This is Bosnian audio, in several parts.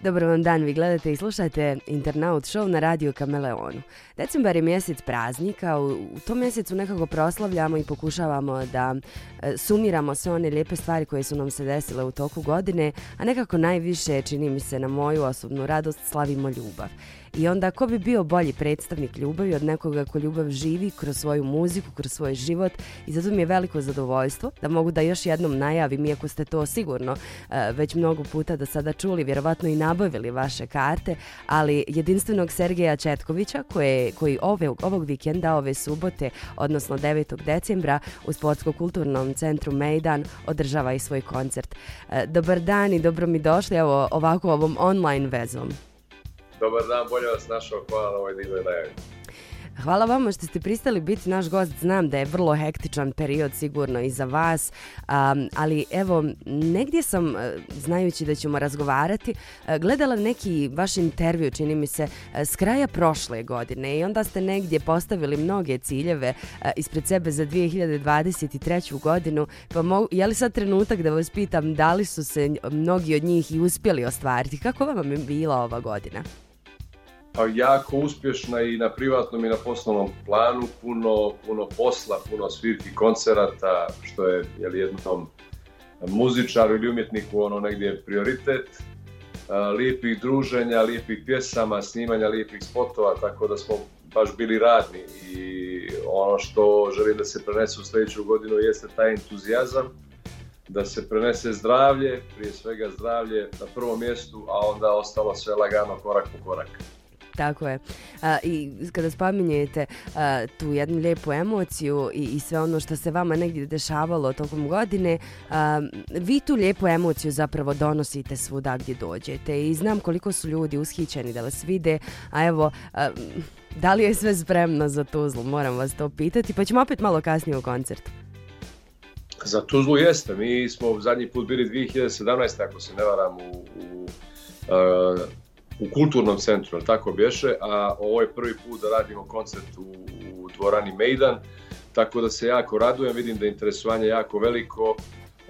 Dobar vam dan, vi gledate i slušate Internaut Show na radiju Kameleonu. Decembar je mjesec praznika, u tom mjesecu nekako proslavljamo i pokušavamo da e, sumiramo sve one lijepe stvari koje su nam se desile u toku godine, a nekako najviše, čini mi se na moju osobnu radost, slavimo ljubav. I onda ko bi bio bolji predstavnik ljubavi od nekoga ko ljubav živi kroz svoju muziku, kroz svoj život i zato mi je veliko zadovoljstvo da mogu da još jednom najavim, iako ste to sigurno e, već mnogo puta da sada čuli, vjerovatno i nabavili vaše karte, ali jedinstvenog Sergeja Četkovića koji ove, ovog vikenda, ove subote, odnosno 9. decembra u Sportsko-kulturnom centru Mejdan održava i svoj koncert. E, dobar dan i dobro mi došli evo, ovako ovom online vezom. Dobar dan, bolje vas našao, hvala na ovoj Hvala vama što ste pristali biti naš gost. Znam da je vrlo hektičan period sigurno i za vas, ali evo, negdje sam, e, znajući da ćemo razgovarati, e, gledala neki vaš intervju, čini mi se, e, s kraja prošle godine i onda ste negdje postavili mnoge ciljeve ispred sebe za 2023. godinu, pa mogu, je li sad trenutak da vas pitam da li su se mnogi od njih i uspjeli ostvariti? Kako vam je bila ova godina? jako uspješna i na privatnom i na poslovnom planu, puno, puno posla, puno svirki koncerata, što je jel, jednom muzičaru ili umjetniku ono negdje prioritet, lijepih druženja, lijepih pjesama, snimanja lijepih spotova, tako da smo baš bili radni i ono što želim da se prenese u sljedeću godinu jeste taj entuzijazam, da se prenese zdravlje, prije svega zdravlje na prvom mjestu, a onda ostalo sve lagano korak po korak. Tako je. I kada spominjete tu jednu lijepu emociju i, sve ono što se vama negdje dešavalo tokom godine, vi tu lijepu emociju zapravo donosite svuda gdje dođete i znam koliko su ljudi ushićeni da vas vide, a evo... da li je sve spremno za Tuzlu? Moram vas to pitati, pa ćemo opet malo kasnije u koncertu. Za Tuzlu jeste. Mi smo zadnji put bili 2017. ako se ne varam u u kulturnom centru, tako bješe, a ovo je prvi put da radimo koncert u, dvorani Mejdan, tako da se jako radujem, vidim da je interesovanje jako veliko,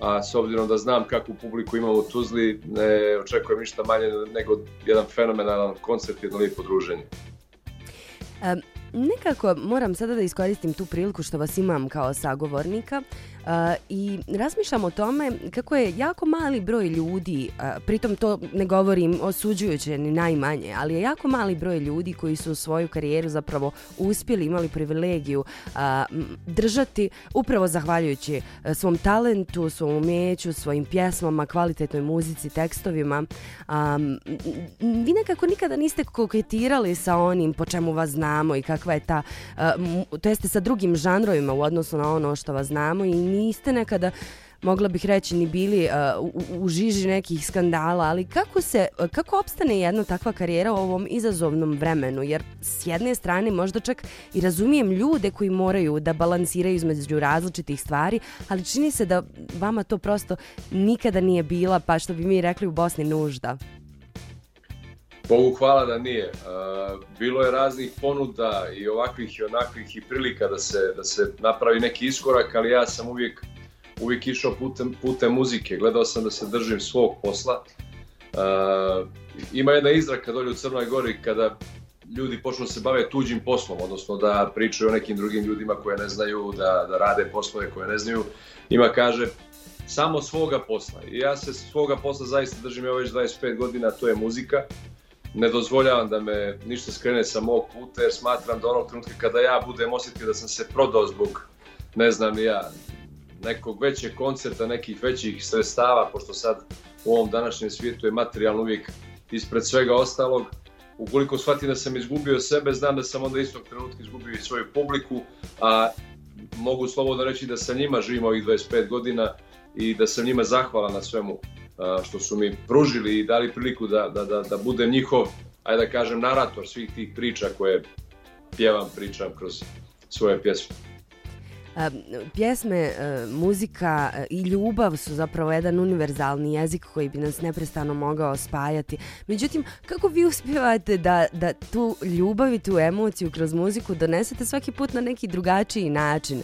a s obzirom da znam kakvu publiku imamo u Tuzli, ne očekujem ništa manje nego jedan fenomenalan koncert jedno lijepo druženje nekako moram sada da iskoristim tu priliku što vas imam kao sagovornika i razmišljam o tome kako je jako mali broj ljudi, uh, pritom to ne govorim osuđujuće ni najmanje, ali je jako mali broj ljudi koji su svoju karijeru zapravo uspjeli, imali privilegiju držati upravo zahvaljujući e, svom talentu, svom umjeću, svojim pjesmama, kvalitetnoj muzici, tekstovima. Um, vi nekako nikada niste koketirali sa onim po čemu vas znamo i kako kakva je to jeste sa drugim žanrovima u odnosu na ono što vas znamo i niste nekada mogla bih reći ni bili u, u žiži nekih skandala, ali kako se kako opstane jedna takva karijera u ovom izazovnom vremenu? Jer s jedne strane možda čak i razumijem ljude koji moraju da balansiraju između različitih stvari, ali čini se da vama to prosto nikada nije bila, pa što bi mi rekli u Bosni nužda. Bogu hvala da nije. Bilo je raznih ponuda i ovakvih i onakvih i prilika da se, da se napravi neki iskorak, ali ja sam uvijek, uvijek išao putem, putem muzike. Gledao sam da se držim svog posla. Ima jedna izraka dolje u Crnoj Gori kada ljudi počnu se bave tuđim poslom, odnosno da pričaju o nekim drugim ljudima koje ne znaju, da, da rade poslove koje ne znaju. Ima kaže samo svoga posla. I ja se svoga posla zaista držim ja već 25 godina, to je muzika ne dozvoljavam da me ništa skrene sa mog puta jer smatram da onog trenutka kada ja budem osjetio da sam se prodao zbog, ne znam ja, nekog većeg koncerta, nekih većih sredstava, pošto sad u ovom današnjem svijetu je materijalno uvijek ispred svega ostalog, ukoliko shvatim da sam izgubio sebe, znam da sam onda istog trenutka izgubio i svoju publiku, a mogu slobodno reći da sa njima živim ovih 25 godina i da sam njima zahvalan na svemu što su mi pružili i dali priliku da, da, da, da budem njihov, ajde da kažem, narator svih tih priča koje pjevam, pričam kroz svoje pjesme. Pjesme, e, muzika e, i ljubav su zapravo jedan univerzalni jezik koji bi nas neprestano mogao spajati. Međutim, kako vi uspjevate da, da tu ljubav i tu emociju kroz muziku donesete svaki put na neki drugačiji način?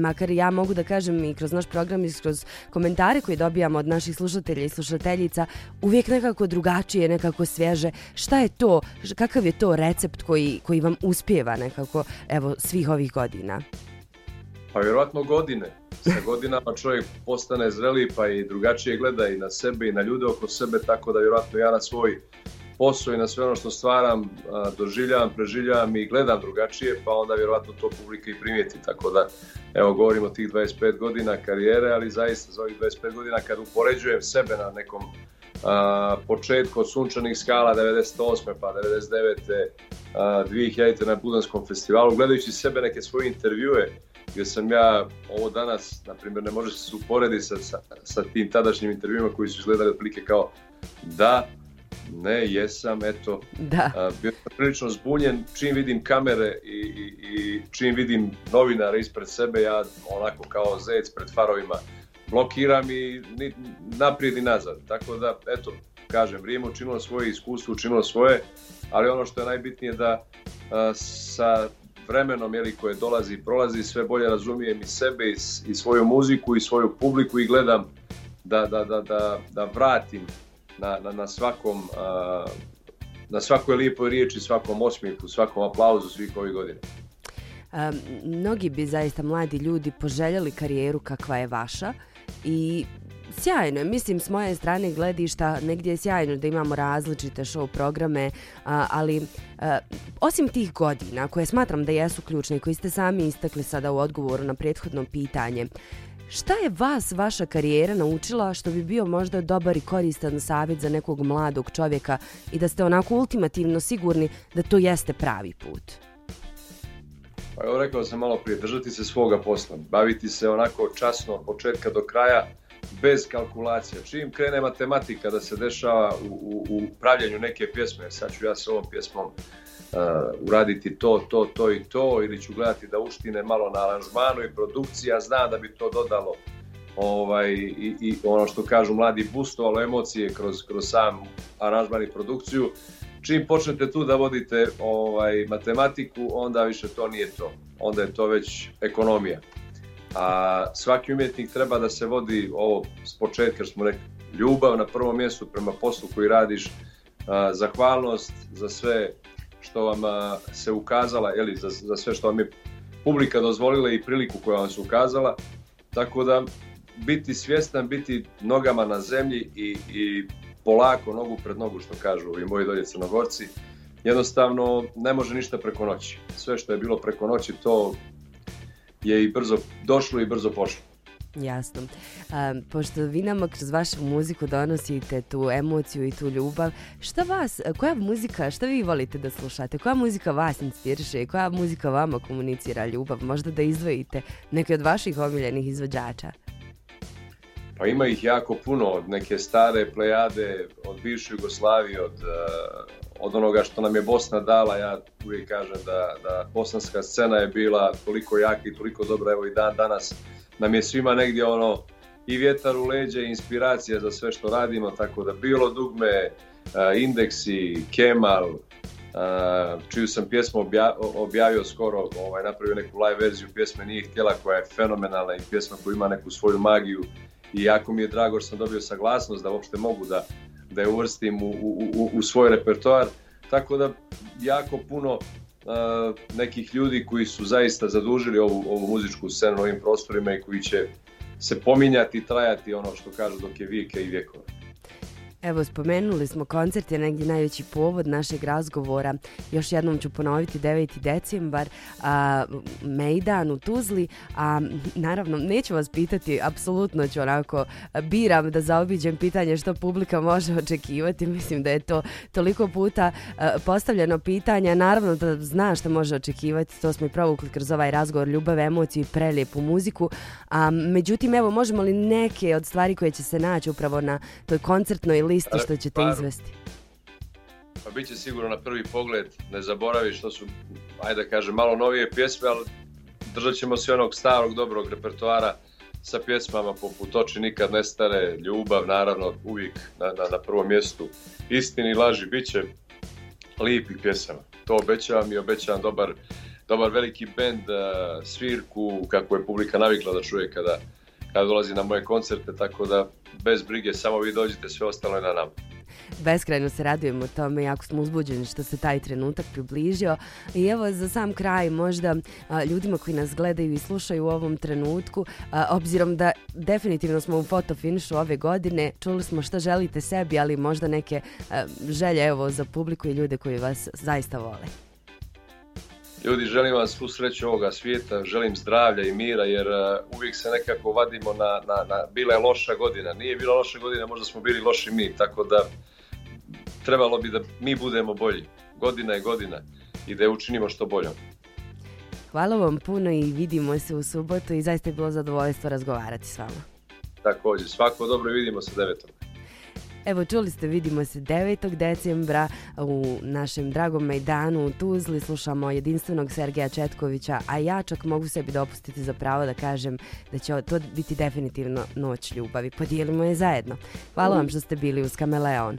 makar ja mogu da kažem i kroz naš program i kroz komentare koje dobijamo od naših slušatelja i slušateljica, uvijek nekako drugačije, nekako svježe. Šta je to? Kakav je to recept koji, koji vam uspjeva nekako evo svih ovih godina? Pa vjerojatno godine. Sa godinama čovjek postane zreli pa i drugačije gleda i na sebe i na ljude oko sebe, tako da vjerojatno ja na svoj posao i na sve ono što stvaram doživljavam, preživljavam i gledam drugačije, pa onda vjerojatno to publika i primijeti. Tako da, evo, govorim o tih 25 godina karijere, ali zaista za ovih 25 godina kad upoređujem sebe na nekom početku od sunčanih skala 98. pa 99. 2000. na Budanskom festivalu, gledajući sebe neke svoje intervjue, gdje sam ja ovo danas, na primjer, ne može se uporediti sa, sa, sa, tim tadašnjim intervjima koji su izgledali otprilike kao da, ne, jesam, eto. bio sam prilično zbunjen, čim vidim kamere i, i, i čim vidim novinare ispred sebe, ja onako kao zec pred farovima blokiram i naprijed i nazad. Tako da, eto, kažem, vrijeme učinilo svoje, iskustvo učinilo svoje, ali ono što je najbitnije da sa vremenom jeli, koje dolazi i prolazi sve bolje razumijem i sebe i, svoju muziku i svoju publiku i gledam da, da, da, da, da vratim na, na, na svakom na svakoj lijepoj riječi, svakom osmijeku, svakom aplauzu svih ovih godina. mnogi bi zaista mladi ljudi poželjeli karijeru kakva je vaša i sjajno je, mislim s moje strane gledišta negdje je sjajno da imamo različite show programe, ali osim tih godina koje smatram da jesu ključne i koji ste sami istakli sada u odgovoru na prethodno pitanje, Šta je vas vaša karijera naučila što bi bio možda dobar i koristan savjet za nekog mladog čovjeka i da ste onako ultimativno sigurni da to jeste pravi put? Pa evo rekao sam malo prije, držati se svoga posla, baviti se onako časno od početka do kraja, bez kalkulacija. Čim krene matematika da se dešava u, u, neke pjesme, sad ću ja s ovom pjesmom uh, uraditi to, to, to i to, ili ću gledati da uštine malo na aranžmanu i produkcija, zna da bi to dodalo ovaj, i, ono što kažu mladi, bustovalo emocije kroz, kroz sam aranžman i produkciju. Čim počnete tu da vodite ovaj, matematiku, onda više to nije to. Onda je to već ekonomija a svaki umjetnik treba da se vodi ovo s početka, smo rekli, ljubav na prvom mjestu prema poslu koji radiš, zahvalnost za sve što vam se ukazala, ili za, za sve što vam je publika dozvolila i priliku koja vam se ukazala, tako da biti svjestan, biti nogama na zemlji i, i polako, nogu pred nogu, što kažu i moji dolje crnogorci, jednostavno ne može ništa preko noći. Sve što je bilo preko noći, to je i brzo došlo i brzo pošlo. Jasno. pošto vi nama kroz vašu muziku donosite tu emociju i tu ljubav, šta vas, koja muzika, šta vi volite da slušate? Koja muzika vas inspiriše i koja muzika vama komunicira ljubav? Možda da izdvojite neke od vaših omiljenih izvođača? Pa ima ih jako puno, od neke stare plejade, od bivše Jugoslavije, od, od onoga što nam je Bosna dala, ja uvijek kažem da, da bosanska scena je bila toliko jaka i toliko dobra, evo i dan danas nam je svima negdje ono i vjetar u leđe i inspiracija za sve što radimo, tako da bilo dugme, e, indeksi, Kemal, e, čiju sam pjesmu objavio skoro, ovaj, napravio neku live verziju pjesme Nije htjela koja je fenomenalna i pjesma koja ima neku svoju magiju i jako mi je drago što sam dobio saglasnost da uopšte mogu da da je uvrstim u, u, u svoj repertoar. Tako da jako puno uh, nekih ljudi koji su zaista zadužili ovu, ovu muzičku scenu na ovim prostorima i koji će se pominjati i trajati ono što kažu dok je vijeka i vjekova. Evo, spomenuli smo koncert je negdje najveći povod našeg razgovora. Još jednom ću ponoviti 9. decembar, a, Mejdan u Tuzli, a naravno neću vas pitati, apsolutno ću onako, biram da zaobiđem pitanje što publika može očekivati. Mislim da je to toliko puta postavljeno pitanje, naravno da zna što može očekivati, to smo i provukli kroz ovaj razgovor, ljubav, emociju i prelijepu muziku. A, međutim, evo, možemo li neke od stvari koje će se naći upravo na toj koncertnoj listi listi što ćete izvesti? Pa bit će sigurno na prvi pogled, ne zaboravi što su, ajde da kažem, malo novije pjesme, ali držat ćemo se onog starog dobrog repertoara sa pjesmama poput Oči nikad nestare, Ljubav naravno uvijek na, na, na prvom mjestu, Istini laži bit će lipi pjesama. To obećavam i obećavam dobar, dobar veliki bend, eh, svirku kako je publika navikla da čuje kada kad dolazi na moje koncerte, tako da bez brige, samo vi dođite, sve ostalo je na nama. Beskrajno se radujemo tome, jako smo uzbuđeni što se taj trenutak približio. I evo za sam kraj možda ljudima koji nas gledaju i slušaju u ovom trenutku, obzirom da definitivno smo u fotofinšu ove godine, čuli smo što želite sebi, ali možda neke želje evo za publiku i ljude koji vas zaista vole. Ljudi, želim vam svu sreću ovoga svijeta, želim zdravlja i mira, jer e, uvijek se nekako vadimo na, bila je loša godina. Nije bila loša godina, možda smo bili loši mi, tako da trebalo bi da mi budemo bolji. Godina je godina i da je učinimo što boljom. Hvala vam puno i vidimo se u subotu i zaista je bilo zadovoljstvo razgovarati s vama. Također, svako dobro i vidimo se devetom. Evo, čuli ste, vidimo se 9. decembra u našem dragom Majdanu u Tuzli. Slušamo jedinstvenog Sergeja Četkovića, a ja čak mogu sebi dopustiti za pravo da kažem da će to biti definitivno noć ljubavi. Podijelimo je zajedno. Hvala mm. vam što ste bili uz Kameleon.